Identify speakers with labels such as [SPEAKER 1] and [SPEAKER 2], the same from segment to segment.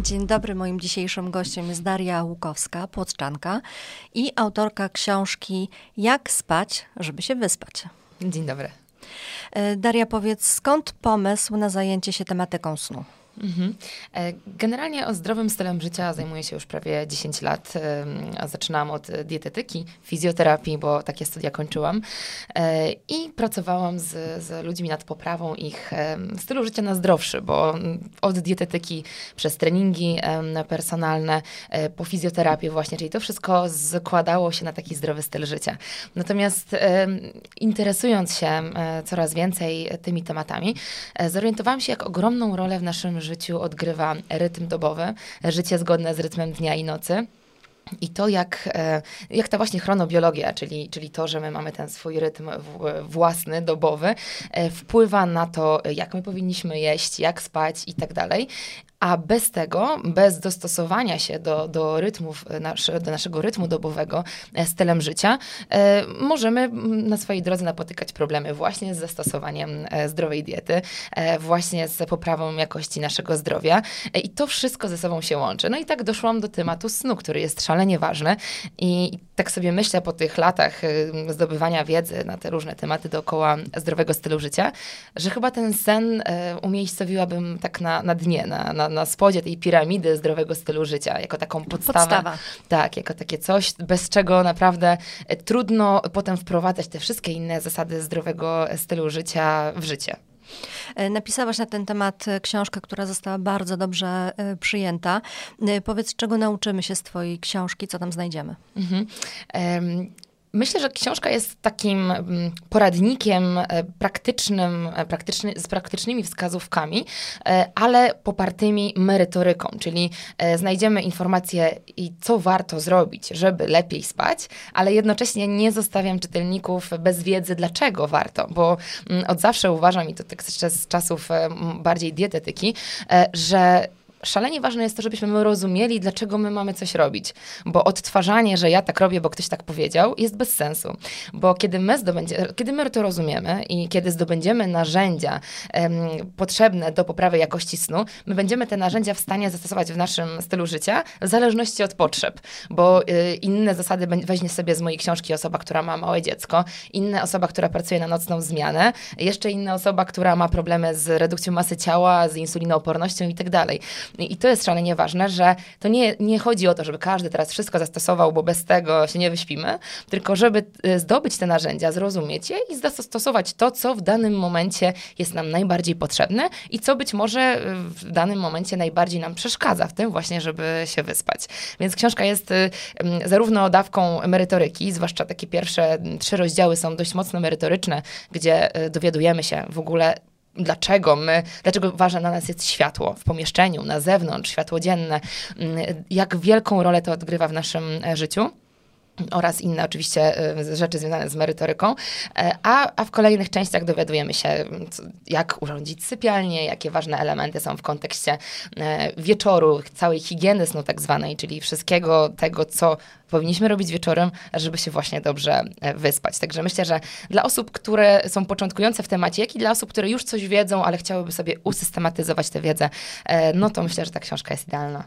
[SPEAKER 1] Dzień dobry, moim dzisiejszym gościem jest Daria Łukowska, płotczanka i autorka książki Jak spać, żeby się wyspać.
[SPEAKER 2] Dzień dobry.
[SPEAKER 1] E, Daria, powiedz, skąd pomysł na zajęcie się tematyką snu?
[SPEAKER 2] Mhm. E, generalnie o zdrowym stylem życia zajmuję się już prawie 10 lat. Zaczynałam od dietetyki, fizjoterapii, bo takie studia kończyłam. E, I pracowałam z, z ludźmi nad poprawą ich stylu życia na zdrowszy, bo od dietetyki przez treningi personalne, e, po fizjoterapię właśnie, czyli to wszystko składało się na taki zdrowy styl życia. Natomiast interesując się coraz więcej tymi tematami, zorientowałam się, jak ogromną rolę w naszym życiu odgrywa rytm dobowy, życie zgodne z rytmem dnia i nocy. I to, jak, e, jak ta właśnie chronobiologia, czyli, czyli to, że my mamy ten swój rytm własny, dobowy, e, wpływa na to, jak my powinniśmy jeść, jak spać i tak dalej a bez tego, bez dostosowania się do, do rytmów, e, do naszego rytmu dobowego e, stylem życia, e, możemy na swojej drodze napotykać problemy właśnie z zastosowaniem zdrowej diety, właśnie z poprawą jakości naszego zdrowia i to wszystko ze sobą się łączy. No i tak doszłam do tematu snu, który jest szalenie ważny i tak sobie myślę po tych latach zdobywania wiedzy na te różne tematy dookoła zdrowego stylu życia, że chyba ten sen umiejscowiłabym tak na, na dnie, na, na na spodzie tej piramidy zdrowego stylu życia, jako taką podstawę.
[SPEAKER 1] Podstawa.
[SPEAKER 2] Tak, jako takie coś, bez czego naprawdę e, trudno potem wprowadzać te wszystkie inne zasady zdrowego stylu życia w życie.
[SPEAKER 1] E, napisałaś na ten temat książkę, która została bardzo dobrze e, przyjęta. Powiedz, czego nauczymy się z Twojej książki, co tam znajdziemy? Mhm.
[SPEAKER 2] Myślę, że książka jest takim mm, poradnikiem e, praktycznym, e, praktyczny, z praktycznymi wskazówkami, e, ale popartymi merytoryką, czyli znajdziemy informacje i co warto zrobić, żeby lepiej spać, ale jednocześnie nie zostawiam czytelników bez wiedzy, dlaczego warto, bo mm, od zawsze uważam, i to tak z czasów bardziej dietetyki, że szalenie ważne jest to, żebyśmy my rozumieli, dlaczego my mamy coś robić. Bo odtwarzanie, że ja tak robię, bo ktoś tak powiedział, jest bez sensu. Bo kiedy my, zdobędzie, kiedy my to rozumiemy i kiedy zdobędziemy narzędzia um, potrzebne do poprawy jakości snu, my będziemy te narzędzia w stanie zastosować w naszym stylu życia w zależności od potrzeb. Bo y, inne zasady weźmie sobie z mojej książki osoba, która ma małe dziecko, inna osoba, która pracuje na nocną zmianę, jeszcze inna osoba, która ma problemy z redukcją masy ciała, z insulinoopornością i tak dalej. I to jest szalenie ważne, że to nie, nie chodzi o to, żeby każdy teraz wszystko zastosował, bo bez tego się nie wyśpimy, tylko żeby e, zdobyć te narzędzia, zrozumieć je i zastosować to, co w danym momencie jest nam najbardziej potrzebne i co być może e, w danym momencie najbardziej nam przeszkadza w tym właśnie, żeby się wyspać. Więc książka jest e, zarówno dawką merytoryki, zwłaszcza takie pierwsze trzy rozdziały są dość mocno merytoryczne, gdzie dowiadujemy się w ogóle dlaczego my, dlaczego ważne dla nas jest światło w pomieszczeniu, na zewnątrz, światło dzienne, mm, jak wielką rolę to odgrywa w naszym e, życiu oraz inne oczywiście e, rzeczy związane z merytoryką, e, a, a w kolejnych częściach dowiadujemy się, jak urządzić sypialnię, jakie ważne elementy są w kontekście wieczoru, całej higieny snu tak zwanej, czyli wszystkiego tego, co powinniśmy robić wieczorem, żeby się właśnie dobrze e, wyspać. Także myślę, że dla osób, które są początkujące w temacie, jak i dla osób, które już coś wiedzą, ale chciałyby sobie usystematyzować tę wiedzę, e, no to myślę, że ta książka jest idealna.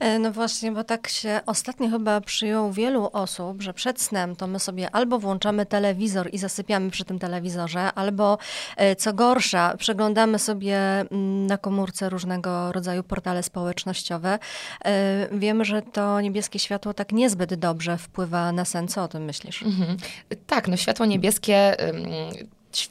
[SPEAKER 1] E, no właśnie, bo tak się ostatnio chyba przyjął wielu osób, że przed snem to my sobie albo włączamy telewizor i zasypiamy przy tym telewizorze, albo e, co gorsza, przeglądamy sobie mm, na komórce różnego rodzaju portale społecznościowe. E, wiemy, że to niebieskie światło tak niezbyt dobrze wpływa na sen. Co o tym myślisz? Mhm.
[SPEAKER 2] Tak, no światło niebieskie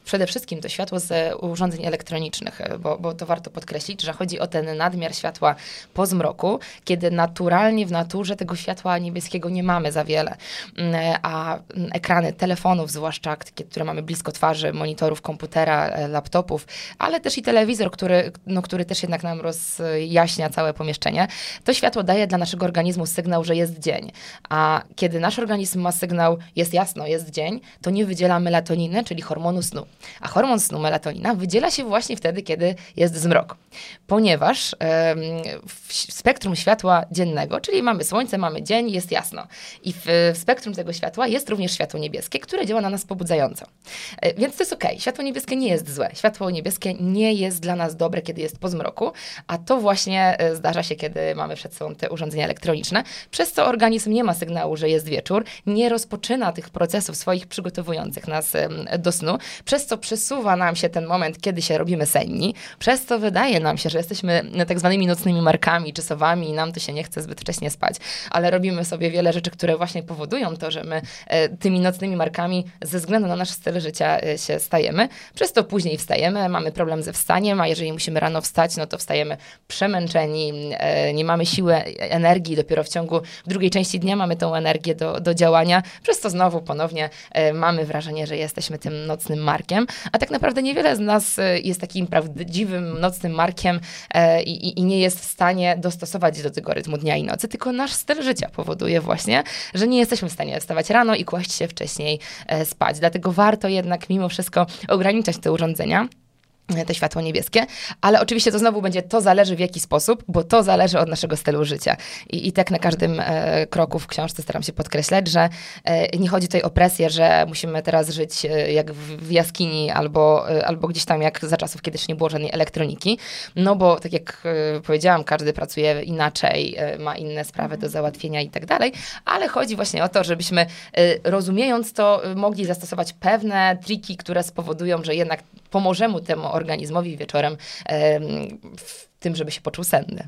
[SPEAKER 2] przede wszystkim to światło z urządzeń elektronicznych, e, bo, bo to warto podkreślić, że chodzi o ten nadmiar światła po zmroku, kiedy naturalnie w naturze tego światła niebieskiego nie mamy za wiele. Mm, e, a mm, ekrany telefonów, zwłaszcza które mamy blisko twarzy, monitorów komputera, e, laptopów, ale też i telewizor, który, no, który też jednak nam rozjaśnia całe pomieszczenie, to światło daje dla naszego organizmu sygnał, że jest dzień. A kiedy nasz organizm ma sygnał, jest jasno, jest dzień, to nie wydziela melatoniny, czyli hormonu snu. A hormon snu, melatonina, wydziela się właśnie wtedy, kiedy jest zmrok. Ponieważ w spektrum światła dziennego, czyli mamy słońce, mamy dzień, jest jasno. I w, spektrum tego światła jest również światło niebieskie, które działa na nas pobudzająco. E, więc to jest ok. Światło niebieskie nie jest złe. Światło niebieskie nie jest dla nas dobre, kiedy jest po zmroku, a to właśnie e, zdarza się, kiedy mamy przed sobą te urządzenia elektroniczne, przez co organizm nie ma sygnału, że jest wieczór, nie rozpoczyna tych procesów swoich przygotowujących nas do snu, przez co przesuwa nam się ten moment, kiedy się robimy senni, przez co wydaje nam się, że jesteśmy tak zwanymi nocnymi markami czy sowami i nam to się nie chce zbyt wcześnie spać, ale robimy sobie wiele rzeczy, które właśnie powodują to, że my e, tymi nocnymi markami ze względu na nasz styl życia e, się stajemy, przez to później wstajemy, mamy problem ze wstaniem, a jeżeli musimy rano wstać, no to wstajemy przemęczeni, e, nie mamy siły, energii, dopiero w ciągu drugiej części dnia mamy tą energię do, do działania, przez to znowu ponownie mamy wrażenie, że jesteśmy tym nocnym markiem, a tak naprawdę niewiele z nas jest takim prawdziwym nocnym markiem i, i nie jest w stanie dostosować do tego rytmu dnia i nocy, tylko nasz styl życia powoduje właśnie, że nie jesteśmy w stanie wstawać rano i kłaść się wcześniej spać. Dlatego warto jednak mimo wszystko ograniczać te urządzenia te światło niebieskie, ale oczywiście to znowu będzie, to zależy w jaki sposób, bo to zależy od naszego stylu życia. I, i tak na każdym e, kroku w książce staram się podkreślać, że e, nie chodzi tutaj o presję, że musimy teraz żyć e, jak w, w jaskini albo, e, albo gdzieś tam jak za czasów, kiedy jeszcze nie było żadnej elektroniki, no bo tak jak e, powiedziałam, każdy pracuje inaczej, e, ma inne sprawy do załatwienia i tak dalej, ale chodzi właśnie o to, żebyśmy rozumiejąc to, mogli zastosować pewne triki, które spowodują, że jednak pomożemy temu organizmowi wieczorem w tym, żeby się poczuł senny.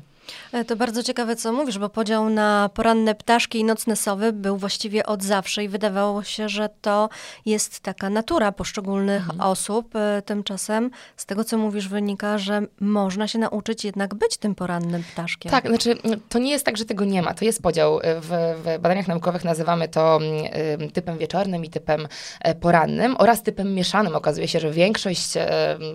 [SPEAKER 1] E, to bardzo ciekawe, co mówisz, bo podział na poranne ptaszki i nocne sowy był właściwie od zawsze i wydawało się, że to jest taka natura poszczególnych mhm. osób. E, tymczasem z tego, co mówisz, wynika, że można się nauczyć jednak być tym porannym ptaszkiem.
[SPEAKER 2] Tak, znaczy to nie jest tak, że tego nie ma. To jest podział. W, w badaniach naukowych nazywamy to typem wieczornym i typem e, porannym oraz typem mieszanym. Okazuje się, że większość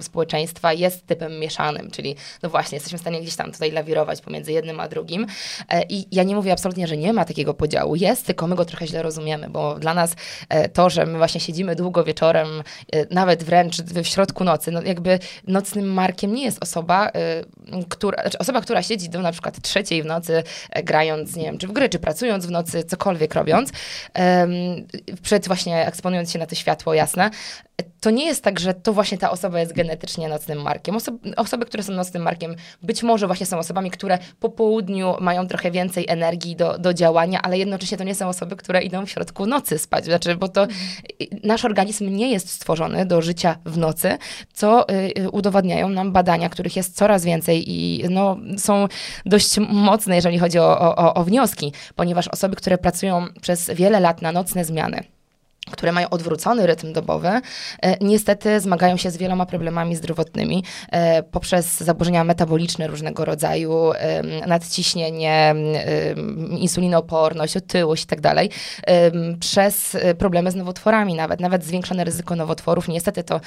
[SPEAKER 2] społeczeństwa jest typem mieszanym, czyli no właśnie, jesteśmy w stanie gdzieś tam tutaj lawirować pomiędzy jednym a drugim. E, I ja nie mówię absolutnie, że nie ma takiego podziału. Jest, tylko my go trochę źle rozumiemy, bo dla nas e, to, że my właśnie siedzimy długo wieczorem, e, nawet wręcz w środku nocy, no jakby nocnym markiem nie jest osoba, która, znaczy osoba, która siedzi do na przykład trzeciej w nocy, grając, nie wiem, czy w gry, czy pracując w nocy, cokolwiek robiąc, przed właśnie eksponując się na to światło jasne, to nie jest tak, że to właśnie ta osoba jest genetycznie nocnym markiem. osoby, które są nocnym markiem, być może właśnie są osobami, które po południu mają trochę więcej energii do, do działania, ale jednocześnie to nie są osoby, które idą w środku nocy spać. Znaczy, bo to nasz organizm nie jest stworzony do życia w nocy, co y, udowadniają nam badania, których jest coraz więcej i no, są dość mocne, jeżeli chodzi o, o, o wnioski, ponieważ osoby, które pracują przez wiele lat na nocne zmiany, które mają odwrócony rytm dobowy, e, niestety zmagają się z wieloma problemami zdrowotnymi e, poprzez zaburzenia metaboliczne różnego rodzaju, nadciśnienie, insulinooporność, otyłość itd., tak przez e, problemy z nowotworami nawet, nawet zwiększone ryzyko nowotworów. Niestety to,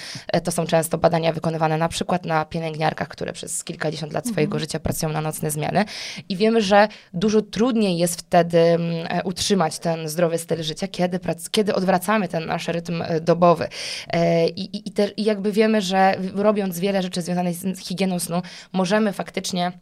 [SPEAKER 2] to są często badania wykonywane na przykład na pielęgniarkach, które przez kilkadziesiąt lat swojego mhm. życia pracują na nocne zmiany i wiemy, że dużo trudniej jest wtedy utrzymać ten zdrowy styl życia, kiedy, kiedy odwracamy skracamy ten nasz rytm e, dobowy. E, I, i, i jakby wiemy, że robiąc wiele rzeczy związanych z higieną snu, możemy faktycznie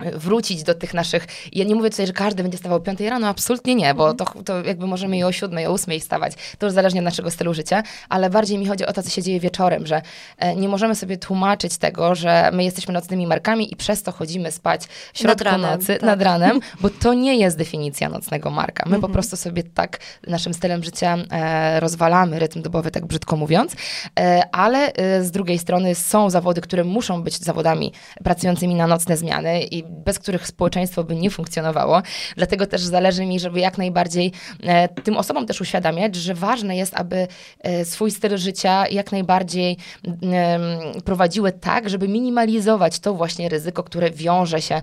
[SPEAKER 2] wrócić do tych naszych. Ja nie mówię tutaj, że każdy będzie stawał o 5 rano, absolutnie nie, bo to, to jakby możemy i o 7, o 8 wstawać. To już zależnie od naszego stylu życia, ale bardziej mi chodzi o to, co się dzieje wieczorem, że e, nie możemy sobie tłumaczyć tego, że my jesteśmy nocnymi markami i przez to chodzimy spać w środku nad ranem, nocy, tak. nad ranem, bo to nie jest definicja nocnego marka. My po mhm. prostu sobie tak naszym stylem życia e, rozwalamy rytm dobowy, tak brzydko mówiąc, e, ale e, z drugiej strony są zawody, które muszą być zawodami pracującymi na nocne zmiany i bez których społeczeństwo by nie funkcjonowało. Dlatego też zależy mi, żeby jak najbardziej e, tym osobom też uświadamiać, że ważne jest, aby e, swój styl życia jak najbardziej prowadziły tak, żeby minimalizować to właśnie ryzyko, które wiąże się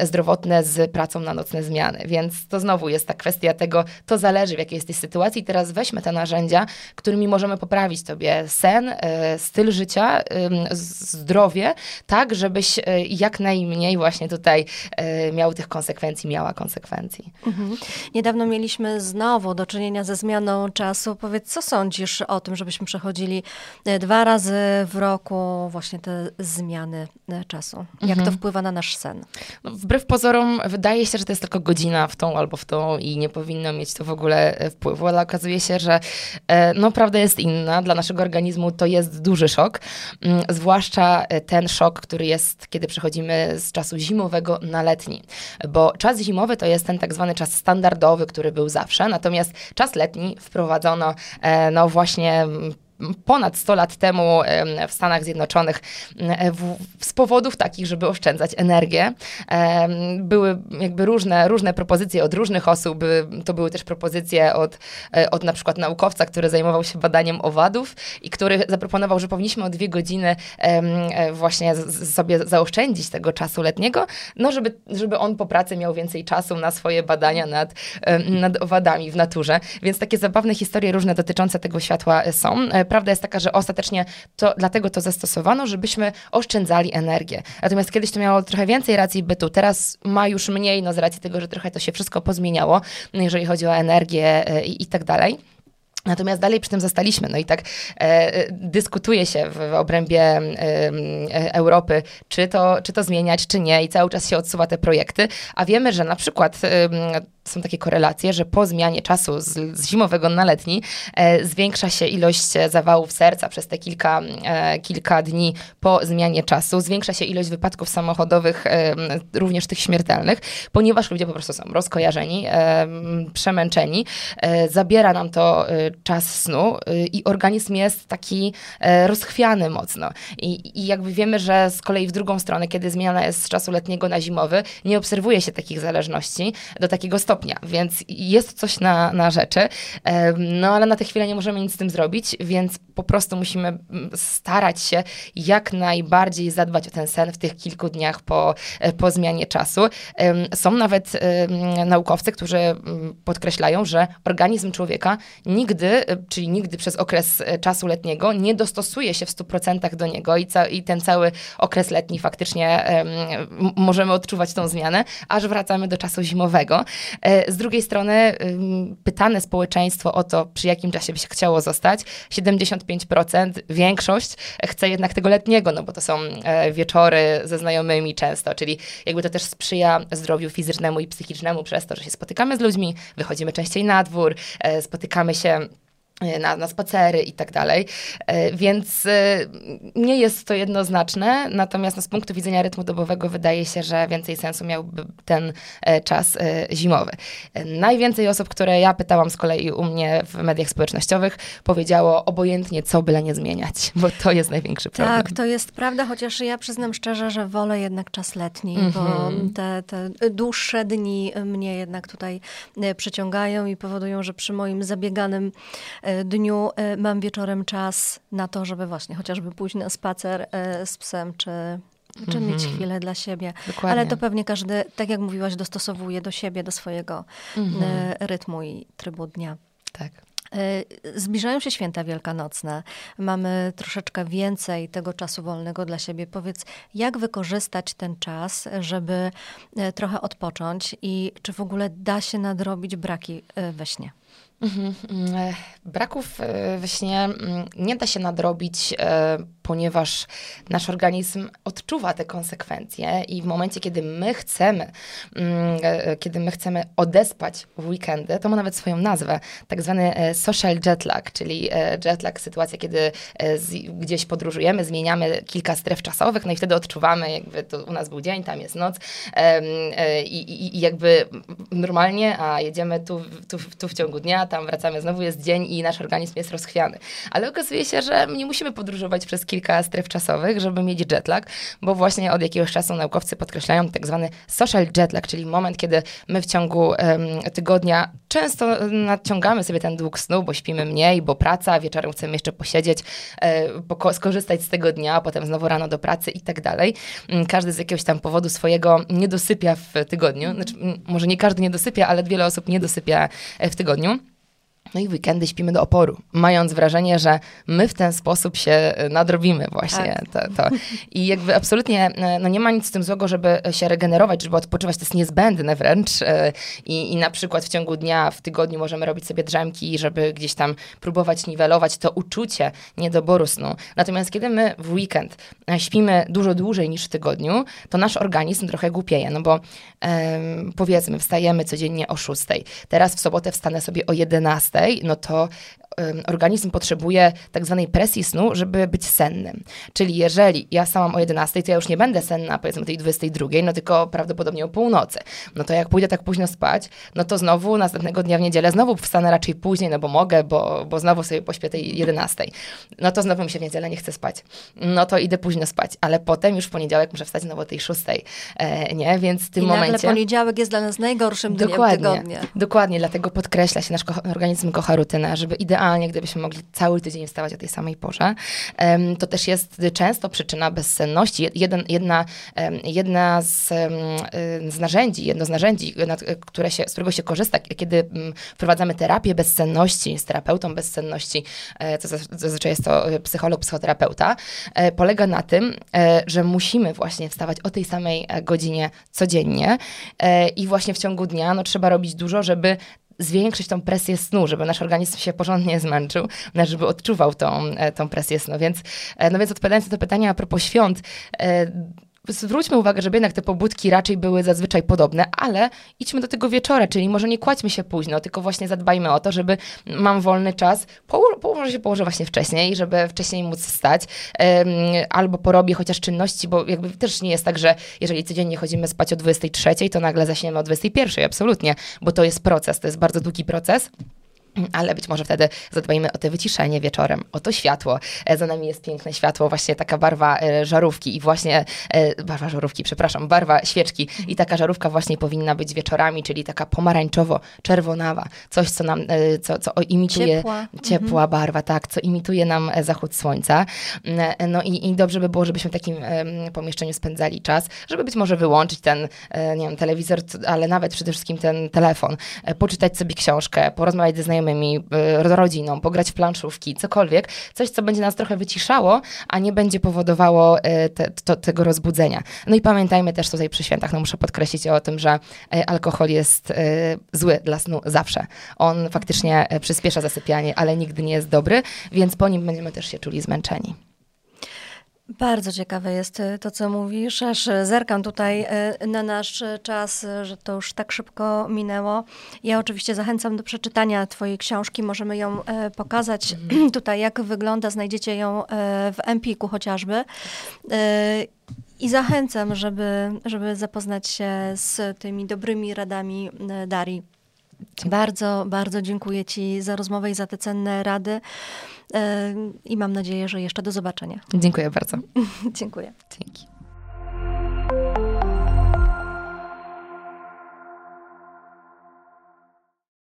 [SPEAKER 2] zdrowotne z pracą na nocne zmiany. Więc to znowu jest ta kwestia tego, to zależy w jakiej jesteś sytuacji. Teraz weźmy te narzędzia, którymi możemy poprawić sobie sen, e, styl życia, zdrowie, tak, żebyś jak najmniej właśnie właśnie tutaj e, miał tych konsekwencji, miała konsekwencji. Mhm.
[SPEAKER 1] Niedawno mieliśmy znowu do czynienia ze zmianą czasu. Powiedz, co sądzisz o tym, żebyśmy przechodzili e, dwa razy w roku właśnie te zmiany e, czasu? Jak mhm. to wpływa na nasz sen?
[SPEAKER 2] No, wbrew pozorom wydaje się, że to jest tylko godzina w tą albo w tą i nie powinno mieć to w ogóle wpływu, ale okazuje się, że no prawda jest inna. Dla naszego organizmu to jest duży szok, mm, zwłaszcza ten szok, który jest, kiedy przechodzimy z czasu zimowego na letni. Bo czas zimowy to jest ten tak zwany czas standardowy, który był zawsze, natomiast czas letni wprowadzono e, no właśnie ponad 100 lat temu w Stanach Zjednoczonych z powodów takich, żeby oszczędzać energię. Były jakby różne, różne propozycje od różnych osób. To były też propozycje od, e, od na przykład naukowca, który zajmował się badaniem owadów i który zaproponował, że powinniśmy o dwie godziny e, właśnie sobie zaoszczędzić tego czasu letniego, no żeby, żeby on po pracy miał więcej czasu na swoje badania nad, nad owadami w naturze. Więc takie zabawne historie różne dotyczące tego światła są prawda jest taka, że ostatecznie to, dlatego to zastosowano, żebyśmy oszczędzali energię. Natomiast kiedyś to miało trochę więcej racji bytu, teraz ma już mniej, no z racji tego, że trochę to się wszystko pozmieniało, jeżeli chodzi o energię e, i, i tak dalej. Natomiast dalej przy tym zostaliśmy. No i tak e, dyskutuje się w, w obrębie e, Europy, czy to, czy to zmieniać, czy nie, i cały czas się odsuwa te projekty. A wiemy, że na przykład e, są takie korelacje, że po zmianie czasu z, z zimowego na letni e, zwiększa się ilość zawałów serca przez te kilka, e, kilka dni po zmianie czasu, zwiększa się ilość wypadków samochodowych, e, również tych śmiertelnych, ponieważ ludzie po prostu są rozkojarzeni, e, przemęczeni, e, zabiera nam to e, czas snu i organizm jest taki rozchwiany mocno. I, I jakby wiemy, że z kolei w drugą stronę, kiedy zmiana jest z czasu letniego na zimowy, nie obserwuje się takich zależności do takiego stopnia, stopnia, więc jest coś na, na rzeczy. No ale na tę chwilę nie możemy nic z tym zrobić, więc po prostu musimy mm, starać się jak najbardziej zadbać o ten sen w tych kilku dniach po, e, po zmianie czasu. Są nawet naukowcy, którzy mm, podkreślają, że organizm człowieka nigdy, e, czyli nigdy przez okres e, czasu letniego nie dostosuje się w 100% do niego i, ca- i ten cały okres letni faktycznie możemy odczuwać tą zmianę, aż wracamy do czasu zimowego. E, z drugiej strony pytane społeczeństwo o to, przy jakim czasie by się chciało zostać, 75%, większość chce jednak tego letniego, no bo to są e, wieczory ze znajomymi często, czyli jakby to też sprzyja zdrowiu fizycznemu i psychicznemu przez to, że się spotykamy z ludźmi, wychodzimy częściej na dwór, e, spotykamy się na, na spacery i tak dalej. E, więc e, nie jest to jednoznaczne, natomiast no, z punktu widzenia rytmu dobowego wydaje się, że więcej sensu miałby ten czas zimowy. Najwięcej osób, które ja pytałam z kolei u mnie w mediach społecznościowych, powiedziało obojętnie co, byle nie zmieniać, bo to jest największy problem.
[SPEAKER 1] Tak, to jest prawda, chociaż ja przyznam szczerze, że wolę jednak czas letni, mm -hmm. bo mhm. te, te dłuższe dni mnie jednak tutaj przyciągają i powodują, że przy moim zabieganym E, dniu e, mam wieczorem czas na to, żeby właśnie chociażby pójść na spacer e, z psem, czy, czy mm -hmm. mieć chwilę dla siebie. Dokładnie. Ale to pewnie każdy, tak jak mówiłaś, dostosowuje do siebie, do swojego mm -hmm. rytmu i trybu dnia.
[SPEAKER 2] Tak.
[SPEAKER 1] Zbliżają się święta wielkanocne. Mamy troszeczkę więcej tego czasu wolnego dla siebie. Powiedz, jak wykorzystać ten czas, żeby trochę odpocząć i czy w ogóle da się nadrobić braki we śnie? Mhm,
[SPEAKER 2] mm, braków e, we śnie mm, nie da się nadrobić, e, ponieważ nasz organizm odczuwa te konsekwencje i w momencie, kiedy my chcemy, mm, e, kiedy my chcemy odespać w weekendy, to ma nawet swoją nazwę, tak zwany social jetlag, czyli jetlag, sytuacja, kiedy gdzieś podróżujemy, zmieniamy kilka stref czasowych, no i wtedy odczuwamy, jakby to u nas był dzień, tam jest noc i, i jakby normalnie, a jedziemy tu, tu, tu w ciągu dnia, tam wracamy, znowu jest dzień i nasz organizm jest rozchwiany. Ale okazuje się, że nie musimy podróżować przez kilka stref czasowych, żeby mieć jetlag, bo właśnie od jakiegoś czasu naukowcy podkreślają tak zwany social jetlag, czyli moment, kiedy my w ciągu um, tygodnia często nadciągamy sobie ten dług snu, bo śpimy mniej, bo praca, wieczorem chcemy jeszcze posiedzieć, e, skorzystać z tego dnia, potem znowu rano do pracy i tak dalej. Mm, każdy z jakiegoś tam powodu swojego nie dosypia w tygodniu. Znaczy, może nie każdy nie dosypia, ale wiele osób nie dosypia e, w tygodniu. No i weekendy śpimy do oporu, mając wrażenie, że my w ten sposób się e, nadrobimy właśnie. Tak. To, to. I jakby absolutnie e, no nie ma nic z tym złego, żeby się regenerować, żeby odpoczywać, to jest niezbędne wręcz. E, I, I na przykład w ciągu dnia, w tygodniu możemy robić sobie drzemki, żeby gdzieś tam próbować niwelować to uczucie niedoboru snu. Natomiast kiedy my w weekend śpimy dużo dłużej niż w tygodniu, to nasz organizm trochę głupieje, no bo um, powiedzmy, wstajemy codziennie o 6. Teraz w sobotę wstanę sobie o 11 no to organizm potrzebuje tak zwanej presji snu, żeby być sennym. Czyli jeżeli ja sama o 11, to ja już nie będę senna powiedzmy o tej 22, no tylko prawdopodobnie o północy. No to jak pójdę tak późno spać, no to znowu następnego dnia w niedzielę znowu wstanę raczej później, no bo mogę, bo, bo znowu sobie pośpię tej 11. No to znowu mi się w niedzielę nie chce spać. No to idę późno spać, ale potem już w poniedziałek muszę wstać znowu o tej 6, e, nie? Więc w tym
[SPEAKER 1] I
[SPEAKER 2] momencie...
[SPEAKER 1] nagle poniedziałek jest dla nas najgorszym dniem
[SPEAKER 2] dokładnie,
[SPEAKER 1] tygodnia.
[SPEAKER 2] Dokładnie, dlatego podkreśla się, nasz organizm kocha rutynę, żeby idealnie idealnie, gdybyśmy mogli cały tydzień wstawać o tej samej porze. To też jest często przyczyna bezsenności. Jeden, jedna jedna z, z narzędzi, jedno z narzędzi, które się, z którego się korzysta, kiedy wprowadzamy terapię bezsenności z terapeutą bezsenności, e, co zazwyczaj jest to e, psycholog, psychoterapeuta, e, polega na tym, że musimy właśnie wstawać o tej samej godzinie codziennie i właśnie w ciągu dnia no, trzeba robić dużo, żeby zwiększyć tą presję snu, żeby nasz organizm się porządnie zmęczył, żeby odczuwał tą, e, tą presję snu. Więc, e, no więc odpowiadając na to pytanie a propos świąt, e, zwróćmy uwagę, żeby jednak te pobudki raczej były zazwyczaj podobne, ale idźmy do tego wieczora, czyli może nie kładźmy się późno, tylko właśnie zadbajmy o to, żeby mam wolny czas, poło położę się położę właśnie wcześniej, żeby wcześniej móc wstać, um, albo porobię chociaż czynności, bo jakby też nie jest tak, że jeżeli codziennie chodzimy spać o 23, to nagle zaśniemy o 21, absolutnie, bo to jest proces, to jest bardzo długi proces. Ale być może wtedy zadbajmy o to wyciszenie wieczorem, o to światło. E, za nami jest piękne światło, właśnie taka barwa e, żarówki i właśnie, e, barwa żarówki, przepraszam, barwa świeczki i taka żarówka właśnie powinna być wieczorami, czyli taka pomarańczowo-czerwonawa. Coś, co nam, co, co imituje
[SPEAKER 1] ciepła,
[SPEAKER 2] ciepła mhm. barwa, tak, co imituje nam zachód słońca. No i, i dobrze by było, żebyśmy w takim pomieszczeniu spędzali czas, żeby być może wyłączyć ten, nie wiem, telewizor, ale nawet przede wszystkim ten telefon, poczytać sobie książkę, porozmawiać ze znajomymi, znajomymi, y, rodziną, pograć w planszówki, cokolwiek, coś, co będzie nas trochę wyciszało, a nie będzie powodowało y, te, to, tego rozbudzenia. No i pamiętajmy też tutaj przy świętach, no muszę podkreślić o tym, że y, alkohol jest zły dla snu zawsze. On faktycznie przyspiesza zasypianie, ale nigdy nie jest dobry, więc po nim będziemy też się czuli zmęczeni.
[SPEAKER 1] Bardzo ciekawe jest y, to, co mówisz, aż zerkam tutaj y, na nasz czas, że to już tak szybko minęło. Ja oczywiście zachęcam do przeczytania Twojej książki, możemy ją pokazać mhm. tutaj, jak wygląda, znajdziecie ją w Empiku chociażby. I zachęcam, żeby, żeby zapoznać się z tymi dobrymi radami Darii. Bardzo, bardzo dziękuję Ci za rozmowę i za te cenne rady. E, I mam nadzieję, że jeszcze do zobaczenia.
[SPEAKER 2] Dziękuję bardzo.
[SPEAKER 1] dziękuję.
[SPEAKER 2] Dzięki.